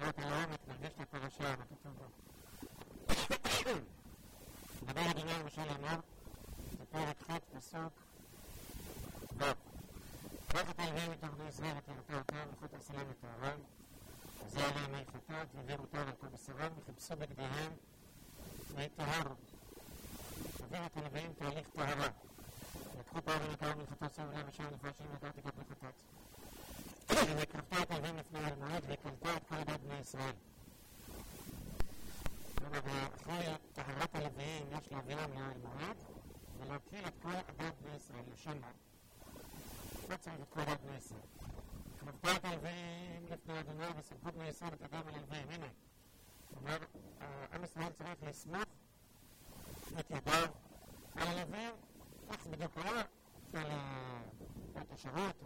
קראת לעומק, נרגש את הפרשה, מה כתוב בו. דבר אדוני למשל אמר, זה פרק ח' פסוק ו'. קח את הלווים מתוך בני ישראל ותראתה אותם, וחוט הסלם וטהרם, וזה עלי מי חטאת, והביאו אותם על כל בשרם, וחיפשו בגדיהם, ויטהרו. עובר את הלווים תהליך טהרה. לקחו פעם ונקראו מלכתו סביב לב ושם נפרשים וקראתי כת מחטאת. וקרבת את הלווים לפני המועד, וקלטה את כל עדת בני ישראל. כלומר, אחרי טהרת הלוויים יש להביאם לאל מועד, ולהקריל את כל עדת בני ישראל לשם לא צריך את כל עדת בני ישראל. קרבת את הלוויים לפני אדוני וסמכות בני ישראל את אדם על הלוויים. הנה, כלומר, עם ישראל צריך לסמוך את ידיו על הלווים, איך בדיוק היה, על השירות.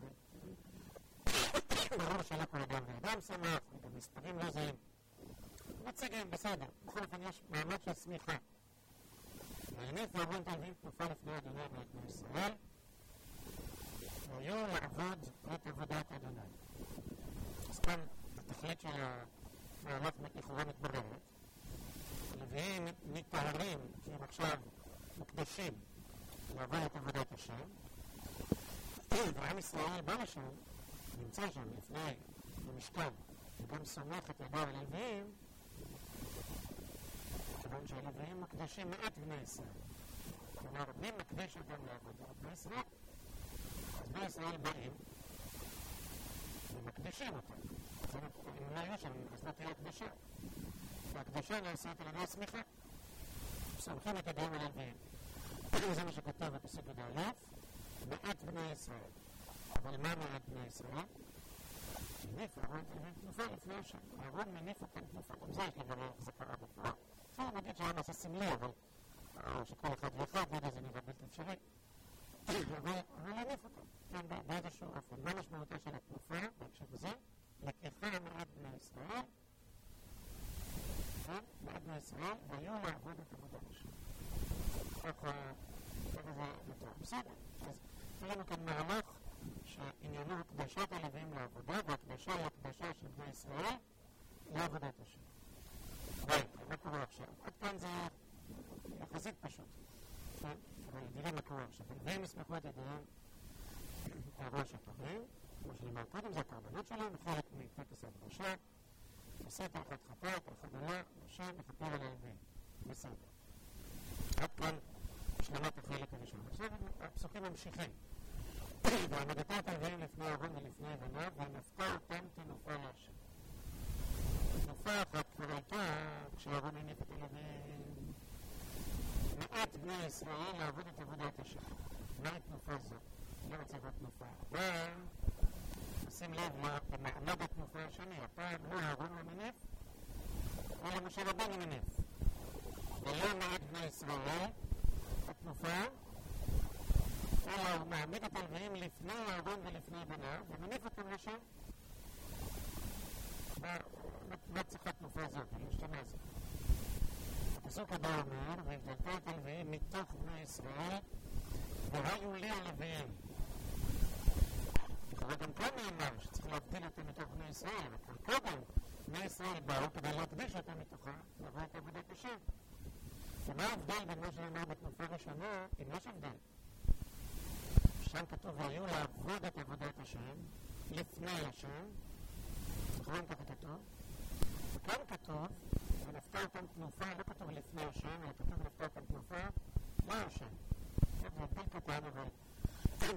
ברור שלא כל אדם ואדם שמח, במספרים לא זהים. מצגים, בסדר. בכל אופן יש מעמד של סמיכה. והניף ואהרון תלווים תנופה לפני אדוני בני ישראל, והיו לעבוד את עבודת אדוני. אז כאן התכלית של המהלך לכאורה מתבררת. הלוויים מטהרים, כי עכשיו מוקדשים לעבוד את עבודת השם, ועם ישראל בא לשם, נמצא שם לפני המשכן, וגם סומך את ידיו על הלוויים, כיוון שהלוויים מקדשים מעט בני ישראל. כלומר, מי מקדיש אותם לעבודה? בני ישראל. אז בני ישראל באים ומקדישים אותם. אם לא היו שם, אז לא תהיה הקדשה. והקדשה נעשית על ידי הסמיכה. סומכים את ידיהם על הלוויים. זה מה שכתוב בפסוק י"א, מעט בני ישראל. אבל מה מעט בני ישראל? מניף אהרון תנופה לפני השם. אהרון מניף אותם תנופה. גם זה יש לברר איך זה קרה בפועל. אפשר להגיד שהיה מעשה סמלי, אבל... שכל אחד ואחד, לא יודע, זה נראה בלתי אפשרי. אבל להניף אותם, כן, באיזשהו אופן. מה משמעותה של התנופה בהקשר הזה? לקיחה מעט בני ישראל, כן, מעט בני ישראל, והיו לעבוד את עבודת השם. ככה זה יותר. בסדר. אז יש לנו כאן מהלך שעניינו הקדשת הלווים לעבודה, והקדשה היא הקדשה של בני ישראל לעבודת השם. מה קורה עכשיו? עד כאן זה יחסית פשוט. כן? אבל נראה מה קורה עכשיו. הלווים יסמכו את ידיהם הראש הטובים, כמו שנאמר קודם, זה הקרבנות שלהם, וחלק מטקס הקדושה. עושה תחת חטאת, על חבלה, ראשם, וכפר על הלווים. בסדר. עד כאן השלמת החלק הראשון. עכשיו הפסוקים ממשיכים. והעמדתה את הלווים לפני אהרון ולפני בניו, ונפקה אותם תנופה להשם. תנופה אחת כבר הייתה כשאהרון הניף את הלווים. מעט בני ישראל לעבוד את עבודת השם. מהי תנופה זו? לא רוצה לראות תנופה. אבל, שים לב מה במעמד התנופה השני. הפעם לא אהרון המניף, אלא משה רבנו מניף. ולא מעט בני ישראל, התנופה, אלא הוא מעמיד את הלוויים לפני אהרון ולפני בניו, ומניף אותם לשם. מה צריכה תנופה הזאת? היא השתנה הזאת. הפסוק הבא אומר, והבדלת את הלוויים מתוך בני ישראל, והיו לי הלוויים. אבל גם כאן נאמר שצריך להבדיל אותם מתוך בני ישראל, אבל קודם בני ישראל באו כדי להקדיש אותם מתוכה, לבוא את עבודת השם. ומה ההבדל בין מה שנאמר בתנופה ראשונה, אם יש הבדל? שם כתוב, והיו לעבוד את עבודת השם, לפני השם, זוכרים ככה כתוב? וכאן כתוב, ונפתה אותם תנופה, לא כתוב לפני השם, אלא כתוב ונפתה אותם תנופה, לא השם. זה הבדל קטן, אבל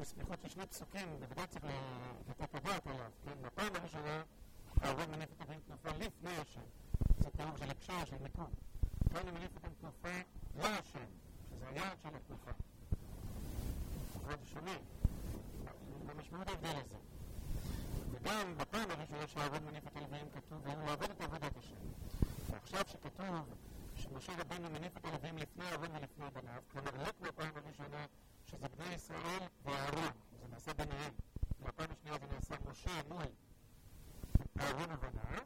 בסמיכות של שני פסוקים, בוודאי צריך לתת הדעת עליו, כן? בפעם הראשונה, אהרון מניף את הבאים תנופה לפני השם. זה תיאור של הקשר, של מקום. כאן הוא מניף אותם תנופה להשם, שזה היעד של התנופה. זה שונה, במשמעות ההבדל הזה. וגם בפעם הראשונה שאהרון מניף את הלוויים כתוב, והיו לעבוד את עבודת השם. ועכשיו שכתוב שמשה רבנו מניף את הלוויים לפני אהרון ולפני בניו, כלומר לא כמו פעם הראשונה שזה בני ישראל ואהרון, זה נעשה ביניהם. בפעם השנייה זה נעשה משה מול אהרון ובניו,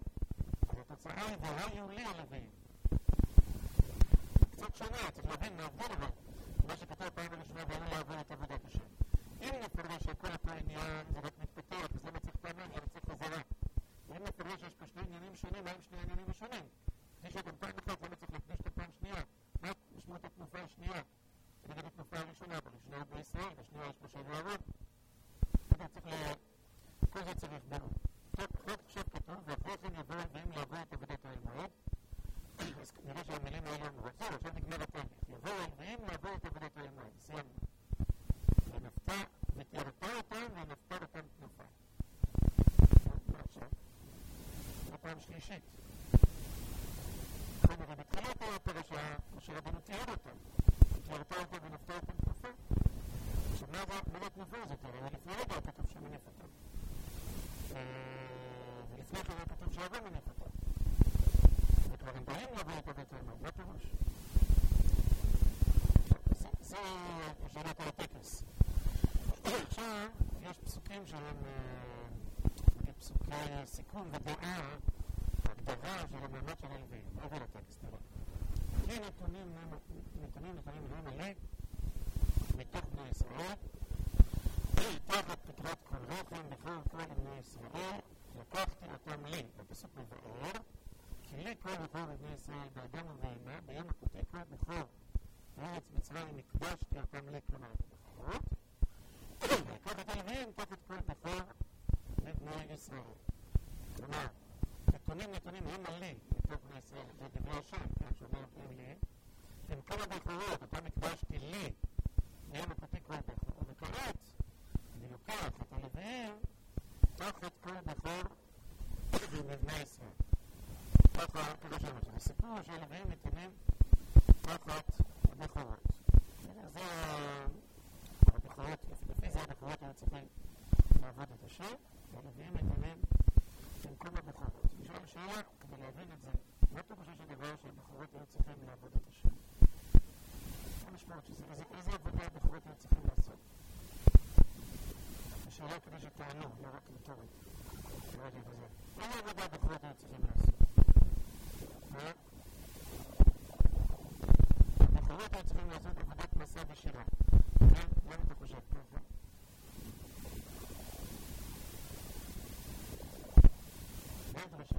אז התוצאה היא והיו לי הלוויים. קצת שונה, צריך להבין מההבדל אבל מה שכתוב פעם הראשונה והיו לעבוד את עבודת השם. אם נפרש שכל אותו עניין זה רק מתפתח, וזה מצריך פעמיים, זה מצריך חזרה. אם מפרש שיש פה שני עניינים שונים, מהם שני העניינים השונים? כפי שאתם פעם אחת למה צריך להקדיש את הפעם שנייה? מה משמעות התנופה השנייה? נגד התנופה הראשונה, בראשונה הוא בישראל, בשנייה יש צריך ל... כל זה צריך רק עכשיו כתוב, ואחרי כן יבואו הנביאים לעבור את עבודת. אז נראה שהמילים האלה. זהו, עכשיו נגמר התהליך. יבואו הנביאים לעבור את עבודת המועד. סיימנו. ונפתה, ותיארתה אותם, ונפתה אותם תנופה. עכשיו? זו פעם שלישית. כלומר, בתחילת הפרשה, משה רבנו תיאר אותם. תיארתה אותם ונפתה אותם תנופה. עכשיו, מה התנופה הזאת? הרי לפני רגע כתוב שהוא מניף אותם. ולפני כן כתוב שאהרון מניף אותם. באים לעבור את עבודת המועד. מה פירוש? זה שאלת על הטקס. עכשיו, יש פסוקים שהם פסוקי סיכום ודעה, הגדרה של המעמד של הלווים. עובר לטקסט, נראה. כי נתונים נתונים נכונים לא מלא מתוך בני ישראל, תחת פטרת כל רחם בכל כל בני ישראל, לקחתי אותם לי, בפסוק מבאר, כי לי כל בכור בבני ישראל באדם ובהמה, ביום הכותי כל בכור בארץ מצרים הקדשתי אותם לי, כלומר את הבכורות, ויקח את הלווים תחת כל בכור בבני ישראל. כלומר, נתונים נתונים הם עלי מתוך בני ישראל, זה דברי השם, כן, שאומר לי, הם כל הבכורות, אותם הקדשתי לי, ביום הכותי כל בכור, וכעת אני לוקח את הלווים תחת כל בכור בבני ישראל. ככה, ככה שאומר, זה סיפור שהלווים נתונים תחת הבכורות. זה הבכורות, לפי זה הבכורות היו צריכים לעבוד את השם, והלווים נתונים במקום הבכורות. נשאל שאלה, כדי להבין את זה, מה פירושו של דבר שהבכורות היו צריכים לעבוד את השם? המשמעות של זה? איזה עבודה הבכורות היו צריכים לעשות? השאלה כדי שתענו, לא רק רטורית. איזה עבודה הבכורות היו צריכים לעשות? מה? הבכורות היו צריכים לעשות עבודת מסע ושירה. כן? מה אתה חושב? מה הדרשה?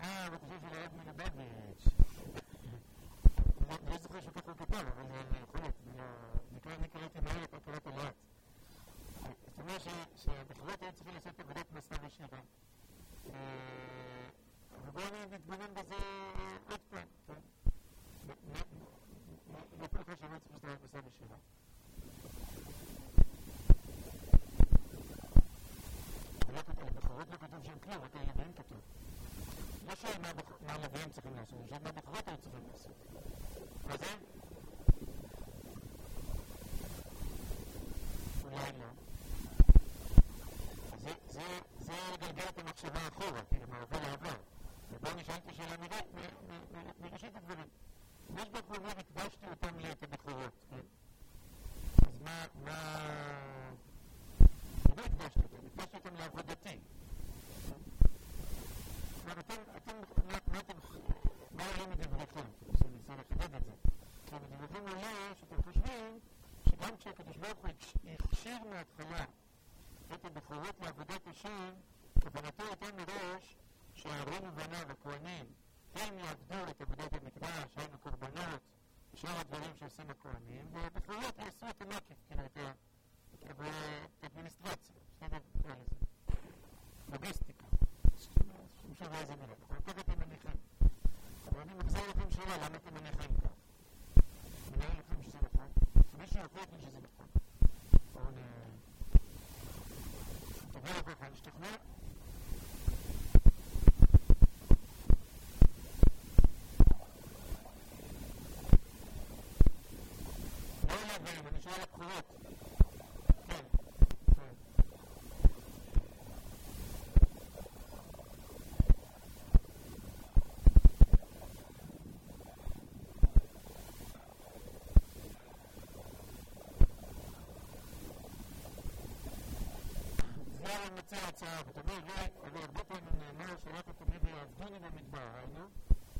אה, הוא חושב של הרב מלובביץ'. לא זוכר שככה הוא כתב, אבל יכול להיות. אני קראתי מהר, אתה קראת לאט. זאת אומרת שהבכורות היו צריכים לעשות עבודת מסע ושירה. נתבונן בזה עוד פעם, כן? שהם צריכים לעשות מסע ושירה? הבכורות לא כתוב שהם כלום, רק הלווים כתוב. לא שואל מה הלווים צריכים לעשות, אני שואל מה הבכורות היו צריכים לעשות. מה זה? אולי לא. זה לגלגל את המחשבה אחורה, כאילו, מעבר לעבר. ובואו נשאל את השאלה מראשית הדברים. יש בכלומר, הקדשתי אותם לי את הבכורות? אז מה, מה... לא הקדשתי אותם, הקדשתי אותם לעבודתי. כלומר, אתם, אתם, מה אתם, מה עולה מדבריכם? אני מנסה לחדד את זה. כי מדבריכם עולה שאתם חושבים שגם כשהקדוש ברוך הוא הכשיר מההתחלה את הבכורות לעבודת השם, כוונתו הייתה מראש שהארון ובניו, הכהנים, הם יעבדו את עבודת המקדש, היינו קורבנות, שאר הדברים שעושים הכהנים, והבכורות יעשו את המקיף, כאילו את האדמיניסטרציה, בסדר? נקרא לזה. לוגיסטיקה. שוב איזה מילה. אנחנו ככה אתם מניחים. אבל אני מחזיר לכם שאלה, למה אתם מניחים כך? נראה לכם שזה נכון? מישהו יכול לכם שזה נכון. בואו נ... תביא לכם, נשתכנע? לא להבין, אני שואל הבחירות. כן, כן. מציע הצעה, אומרת, אבל הרבה פעמים נאמר שרק התמיד יעבדוני במדבר, היינו,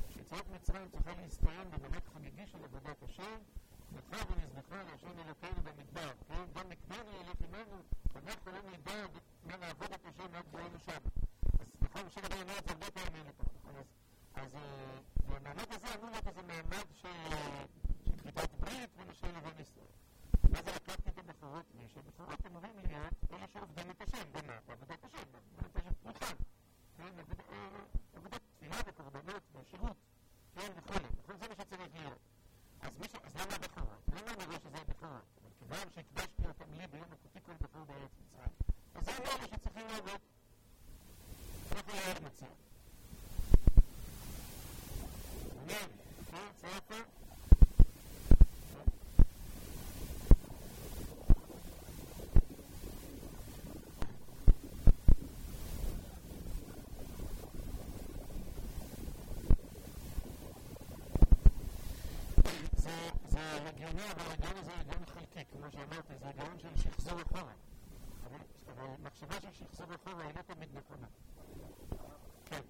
שיציאת מצרים צריכה להסתיים במעמד חגיגי של עבודת השם, נזכה ונזבחה להשם אלוקינו במדבר, כן? גם מקדמנו ילך עמנו, אנחנו לא נדע מה לעבוד את השם עד בואנו שם. אז נכון, משה רבינו אומר את זה הרבה פעמים לפה, נכון? אז המעמד הזה אמור להיות איזה מעמד של כריתת ברית ונושא לבן ישראל. מה זה לקחתי את הבחורות? שבחורות אמורים להיות אלה שעובדים את השם, במה? בעבודת השם, בעבודת השם פתוחה. כן, עבודת תפילה וקורבנות ושירות, כן, וכולי. נכון, זה מה שצריך להיות. אז למה הבחורות? למה אני רואה שזה הבחורות? אבל כיוון שהקדשתי אותם לי ביום הכותי כל בחור בארץ מצרים, אז זה לא אלה שצריכים לעבוד. איך יאיר מציע? מעניין, כן, צעקה? הגיוני, אבל ההגיון הזה הוא הגיון חלקי, כמו שאמרתי, זה הגיון של שחזור אחורה. אבל מחשבה של שחזור אחורה היא לא תמיד נכונה. כן.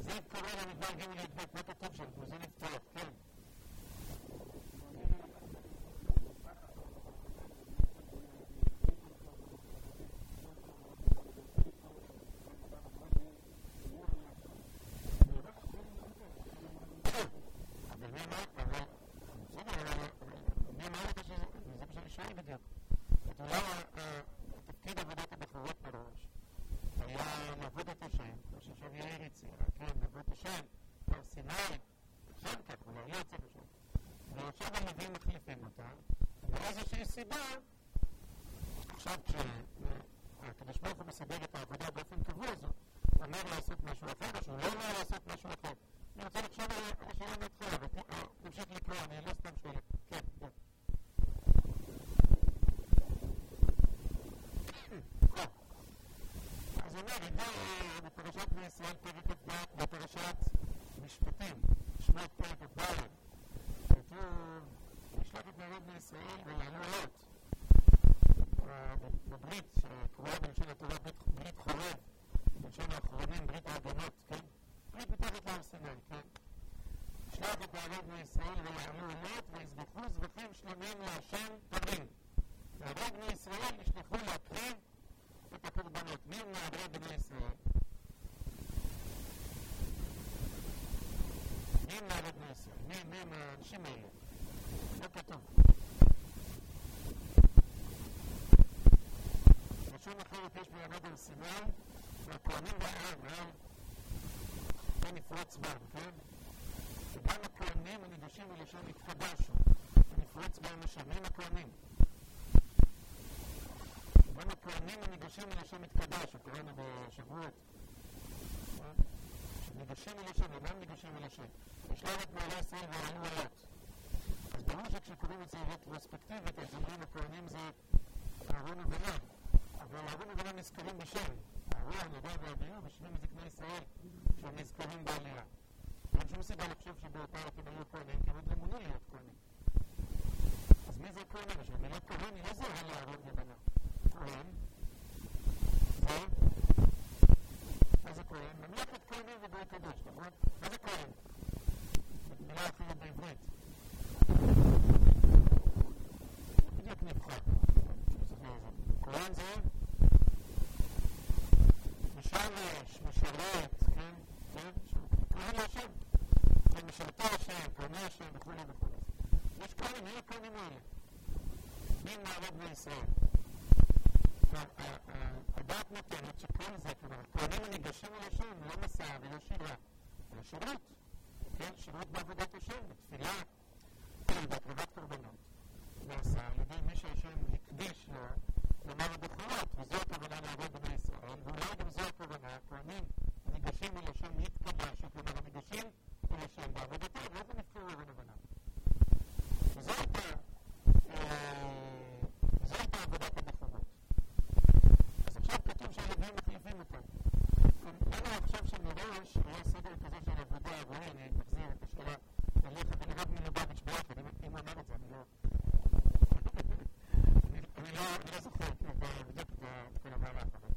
זה קורה למדבר ג' י"ב, מה כתוב שם? זה נפתח, כן. סיבה, עכשיו כשהקדוש ברוך הוא מסדר את העבודה באופן קבוע, אז הוא אומר לעשות משהו אחר, או שהוא לא אומר לעשות משהו אחר. אני רוצה לחשוב על השאלה מההתחלה, ונמשיך לקרוא, אני לא סתם שואל. כן, כן. אז הוא אומר, בפרשת ישראל פרק כ"ד, בפרשת משפטים, שמות פרק כ"ד, כתוב נשלח את נערות בני ישראל ויעלו לוט בברית שקרויה בלשון התורה ברית חורב, בלשון האחרונים ברית ההגנות, כן? ברית מתחת להר סיני, כן? נשלח את נערות בני ישראל ויעלו לוט ויזבחו זבחים שלמים להשם תמים. נערות בני ישראל נשלחו להקריב את הקורבנות. מי הם נערות בני ישראל? מי הם נערות בני ישראל? מי הם האנשים האלה? לא כתוב. לשון אחרת יש בימד על סיני, והכהנים והעם, העם, זה נפרוץ בם, כן? וגם הכהנים הניגשים מלשון התקדשו, ונפרוץ בהם השם. מי הם הכהנים? גם הכהנים הניגשים מלשון התקדשו, קראנו בשבועות. ניגשים מלשון, אינם ניגשים מלשון. ישלח את מעלה ישראל ועלו עלות. אז ברור שכשקוראים את זה רטרוספקטיבית, אז אומרים הכהנים זה אהרון ובנה, אהרון ובנה נזכרים בשם. אהרון, נדב ואביהו, ושני מזקני ישראל שהם נזכרים בעלייה. אין שום סיבה לחשוב שבאותה עת הם היו כהנים, כי הם עוד לא מונו להיות כהנים. אז מי זה כהנים? עכשיו, המילה כהן היא לא זהה לאהרון ובנה. כהן זה... מה זה כהן? ממלכת כהנים ובית קדוש, נכון? מה זה כהן? מילה אחרת בעברית. בדיוק נבחר. משמש, משרת, כן? כן? כהן להשם. משרתי השם, כהני השם וכולי וכולי. יש כהנים, מי הכהנים האלה? מי מעמד בני? הדעת נותנת שכל זה, כלומר, הכהנים הניגשים אל השם, לא מסע ולא שירה, אלא שירות. כן? שירות בעבודת השם, בתפילה, בהקרבת קורבנות. נעשה על ידי מי שהשם הקדיש לו לומר הבכורות, וזו הכוונה לעבוד בני ישראל, ואולי גם זו הכוונה, הכהנים ניגשים אל השם להתקדש, כלומר הניגשים אל השם בעבודתם, ואיך הם נבחרו לבן הבנה. וזו הייתה, זו הייתה עבודת הבכורות. אז עכשיו כתוב שהלווים מחליפים אותם. לנו עכשיו שמראש היה סדר כזה של עבודה, רואה, אני מחזיר את השאלה אליך ולרב מלובביץ' ביחד, אם אמר את זה, אני לא... אני לא זוכר בדיוק את כל המהלך הזה.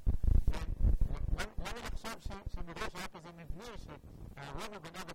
למה לחשוב שמראש היה כזה מבנה שאהרון ובניו הכהנים,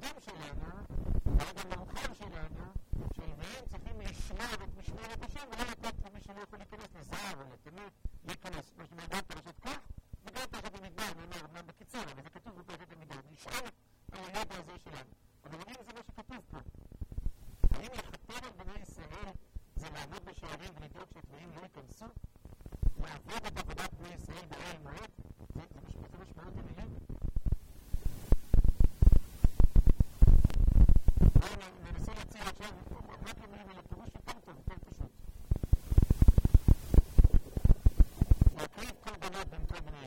でもそうだよね。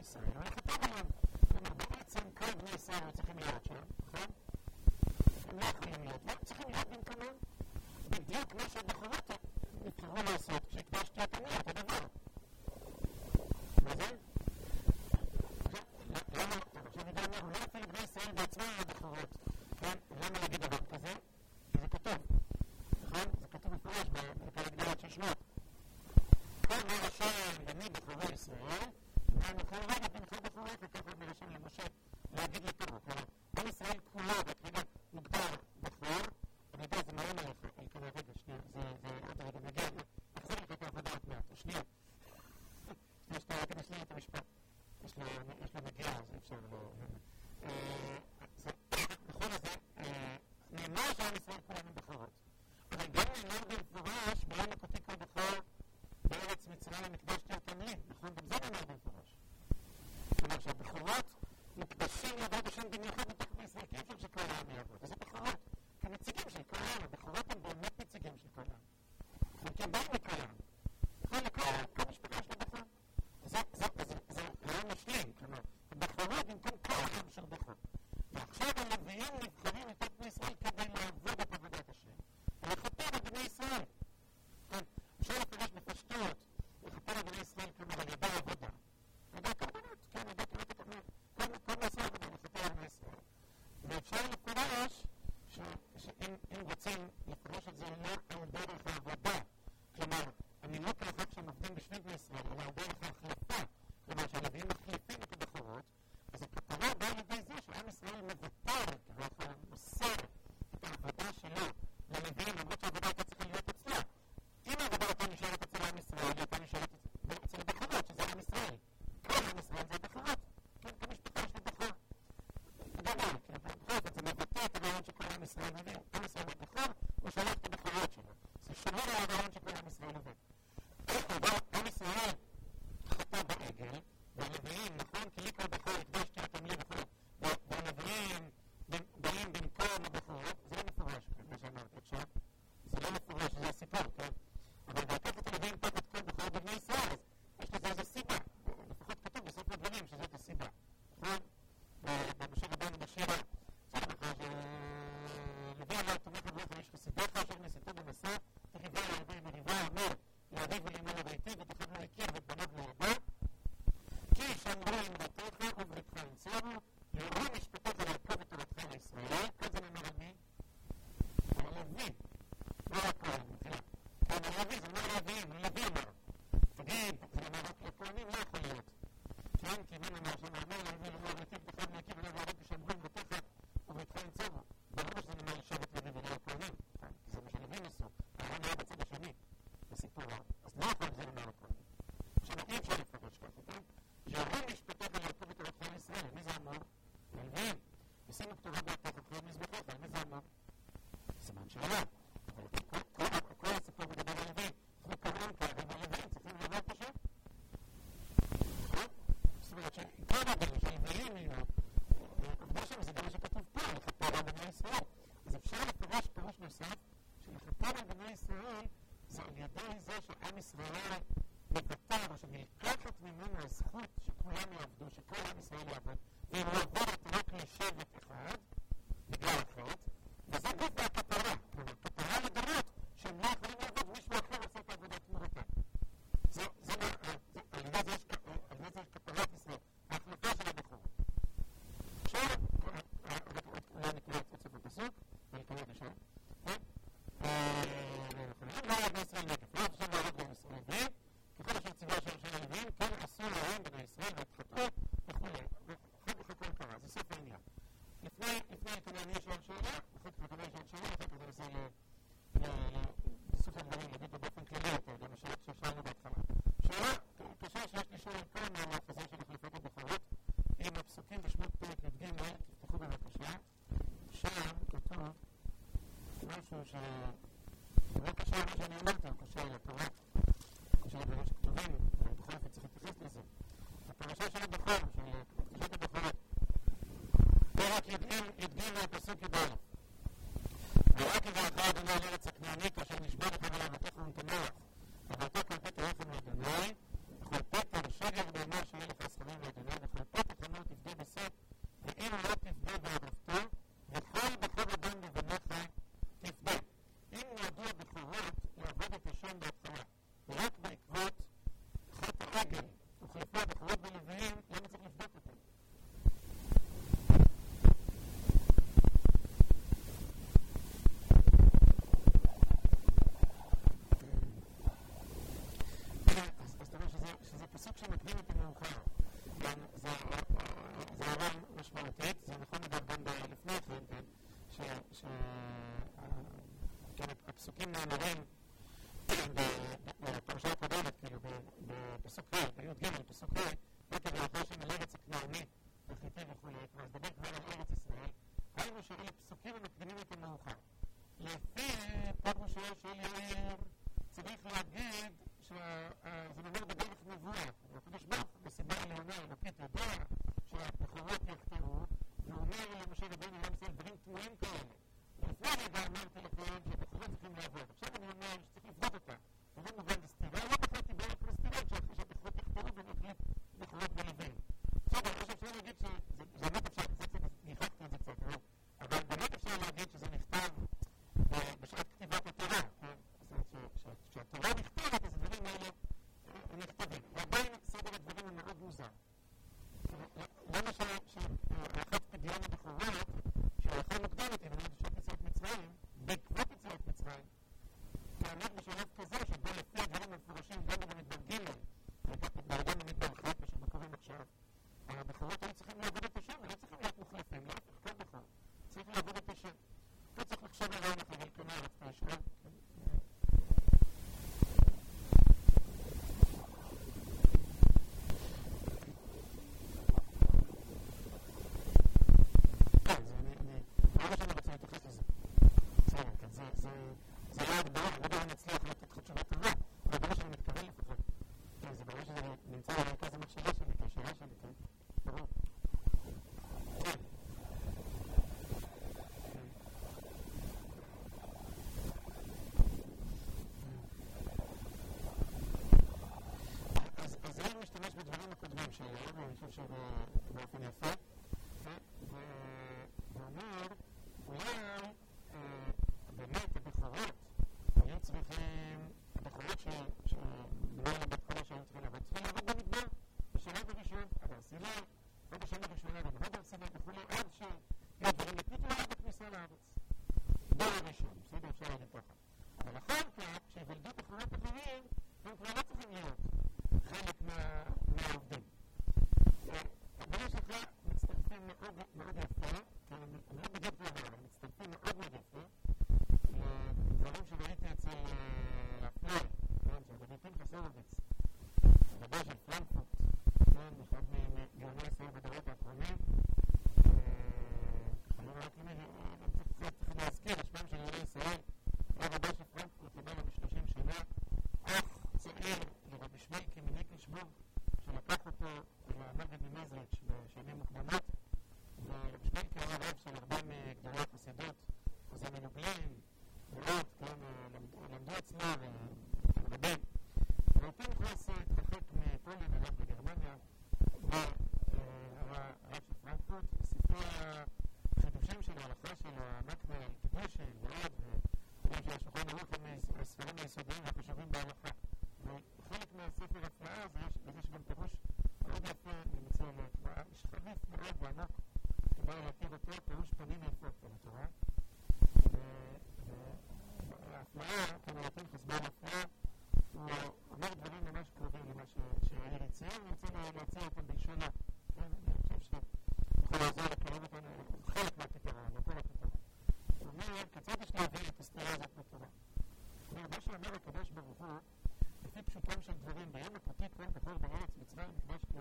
ישראל, לא יצטט עליו. כלומר, בעצם כל בני ישראל לא צריכים להיות שם, נכון? הם לא יכולים להיות, והם צריכים להיות במקומם. בדיוק מה שהבחורות נבחרו לעשות כשהקדשתי את המיעוט. They didn't נשים במיוחד מתוך מעשרה קטר של כל העם יעבוד, וזה בחורות, כנציגים של כל העם, הם באמת נציגים של כל העם. הם לכל העם. כל משפחה של הבחור. זה רעיון לא משלים, כלומר, הבחורות במקום כל העם של בחור. ועכשיו הלוויים ভাবে בני ישראל, זה על ידי זה שעם ישראל ישראל נגף, לא עכשיו אוקיי. להרוג כן, בני ישראל נביאים, ככל אשר ציווה השם של כן עשו להם בני ישראל והתחתנו וכולי, ואחר קרה, זה סוף העניין. לפני יש עוד שאלה, אחר כך יש עוד שאלה, אחר כך זה נעשה לסוף הדברים, נגיד באופן כללי יותר, גם ששאלנו בהתחלה. שאלה קשה שיש לשאול של החלפות הבוחרות, עם הפסוקים בשמות פרק י"ג, תפתחו בבקשה, שם כתוב משהו ש... のうちに何となく勢力が פסוק שמקדים את המאוחר. גם זה הערה משמעותית, זה נכון לדעת גם לפני כן, כן שהפסוקים כן, נאמרים acadêmicos não chegaram, a gente chegou na FNFE, פשוטם של דברים, ביום הפרטי קוראים בכל בארץ, מצרים, דמשק,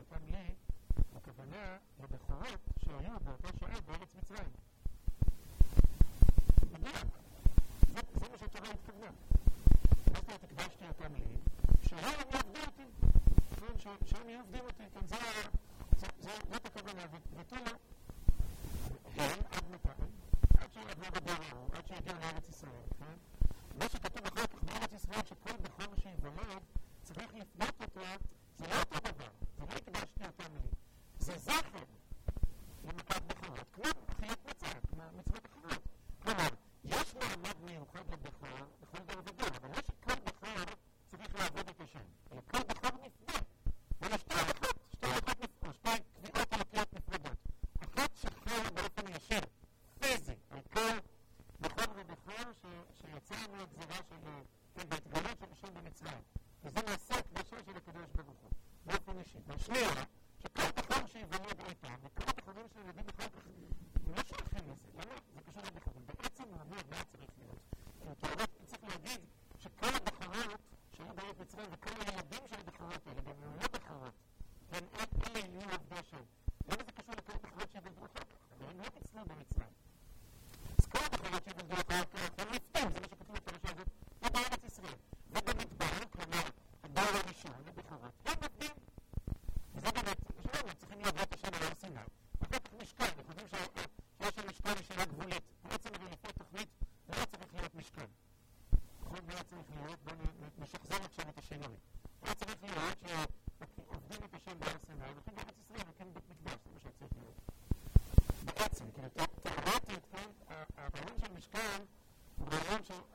Now,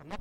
no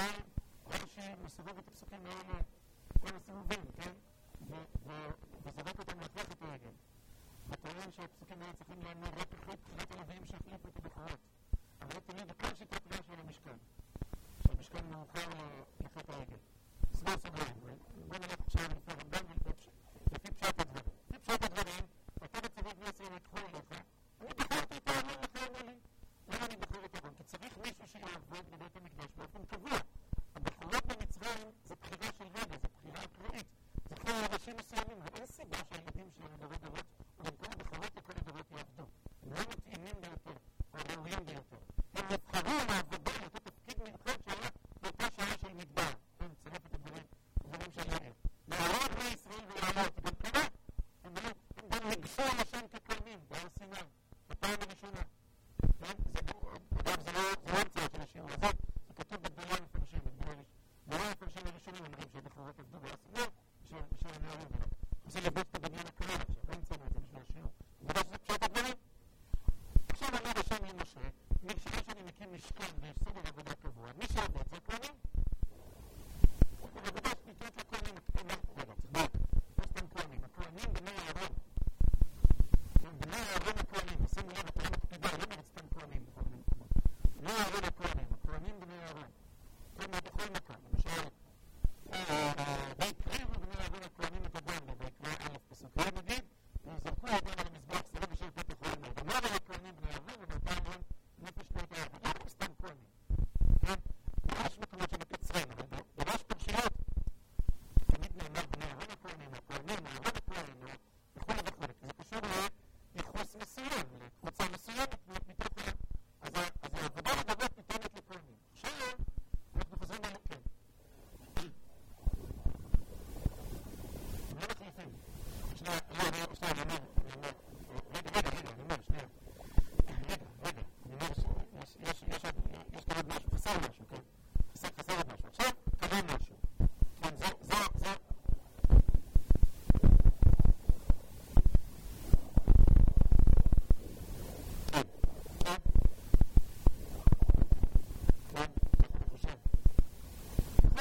אדם, אדם שמסובב את הפסוקים האלה כל הסיבובים, כן? וזורק אותם להפוך את העגל. וטוען שהפסוקים האלה צריכים להיאמר רק אחרי תחילת הלוויים שהחליפו את הבכורות. אבל זה תמיד בכל שיטת הקריאה של המשכן. שהמשכן מאוחר אה, לחטא העגל. סגור סוגריים. בוא נלך עכשיו לפי הרמב"ם לפי פשט הדברים. לפי פשט הדברים, אתה וצוות בני ישראל יקחו אליך. אני בחרתי את האמור לך אמור למה אני בוחר את אהרון? כי צריך מישהו שיעבוד בבית המקדש באופן קבוע. הבחורות במצרים זה בחירה של רגע, זה בחירה אקראית. זה כמו אנשים מסוימים, ואין סיבה שהילדים שלהם דורי דורות, אבל כל הבחורות וכל הדורות יעבדו. הם לא מתאימים ביותר, או ראויים ביותר. הם נבחרו לעבוד.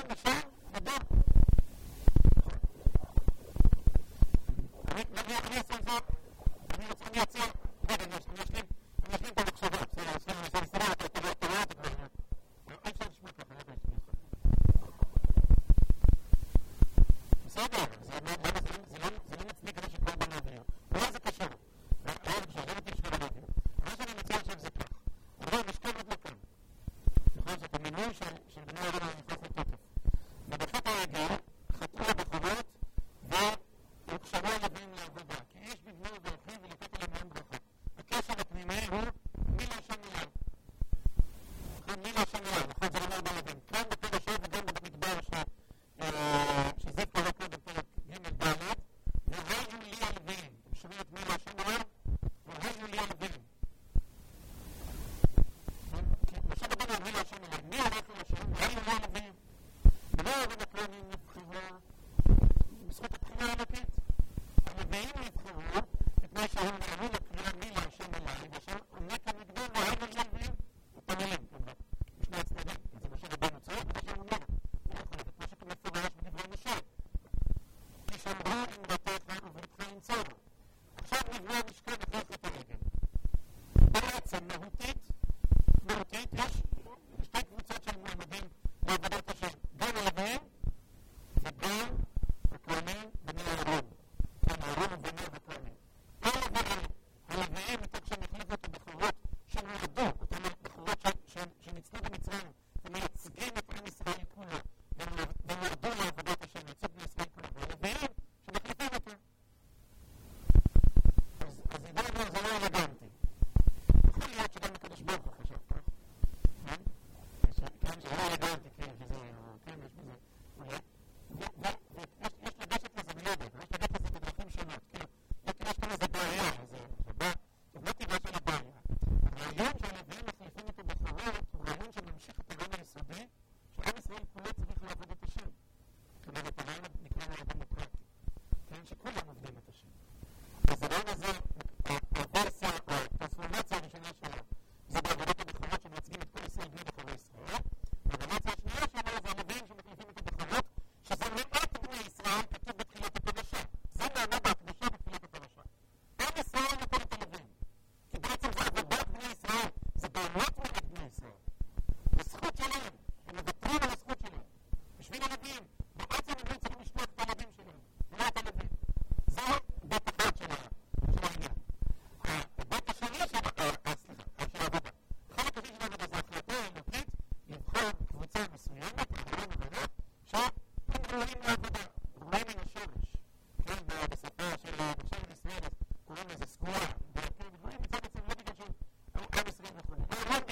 נכון,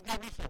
אלא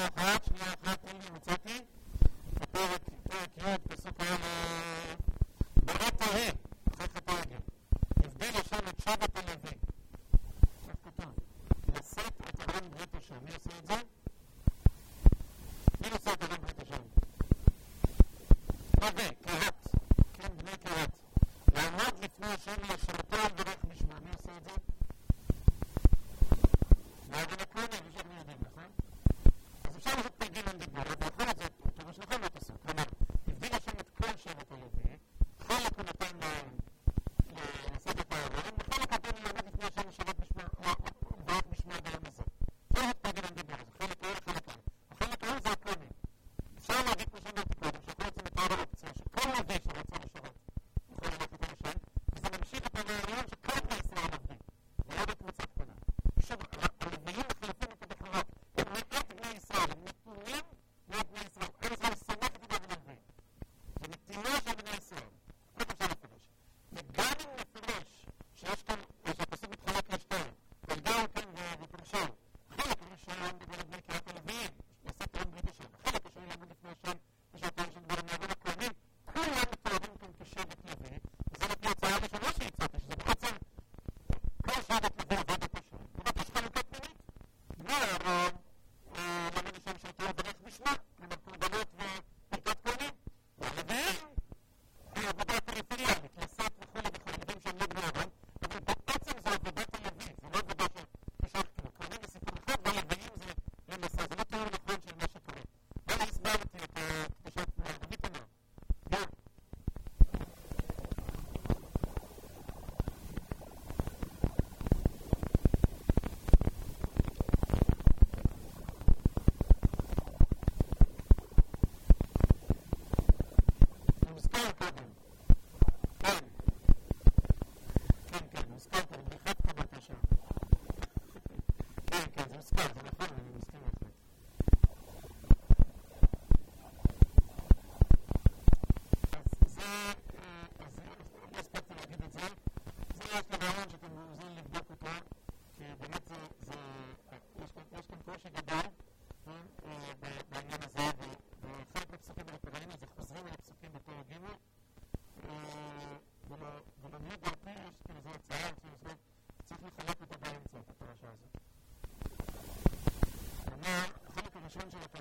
یا یا خاتون بھی ہو سکے۔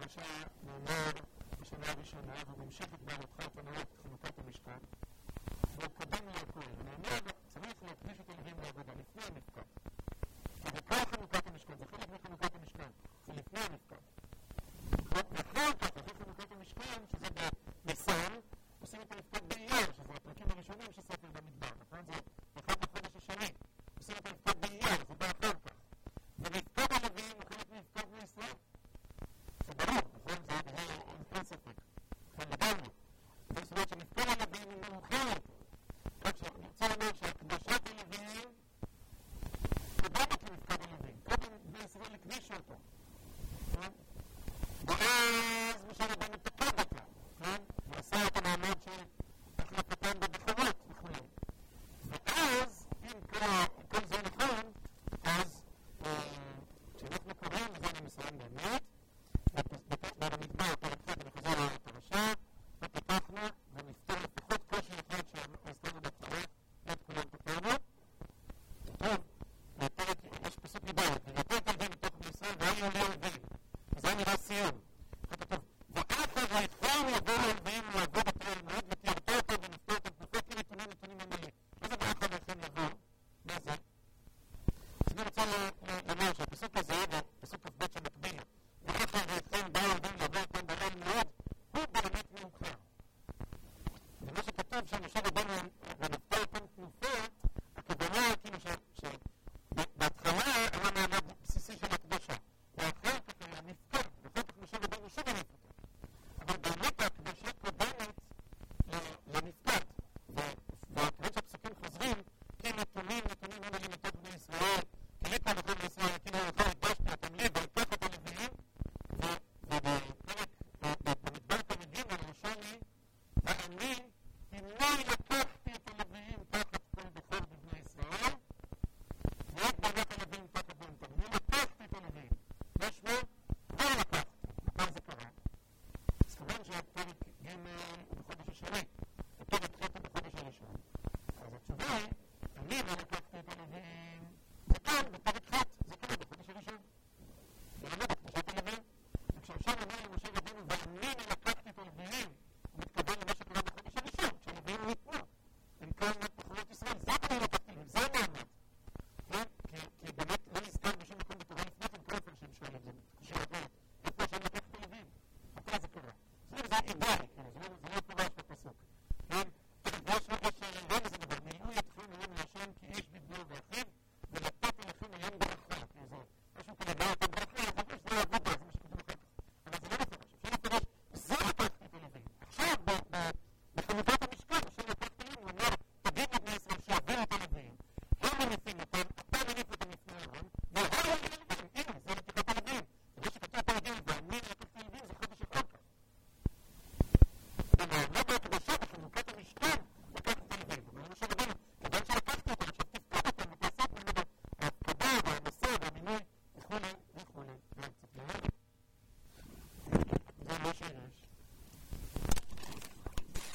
פירושה נאמר בשנה הראשונה, והוא ממשיך את בעלותך את הנאות חנוכת המשפט, והקדם לו לא הכהן. נאמר, צריך להקדיש את אלוהים לעבודה לפני המפקד. זה כבר חנוכת המשכן, זה חלק מחנוכת המשכן, זה לפני המפקד. ואחר כך, אחרי חנוכת המשכן, שזה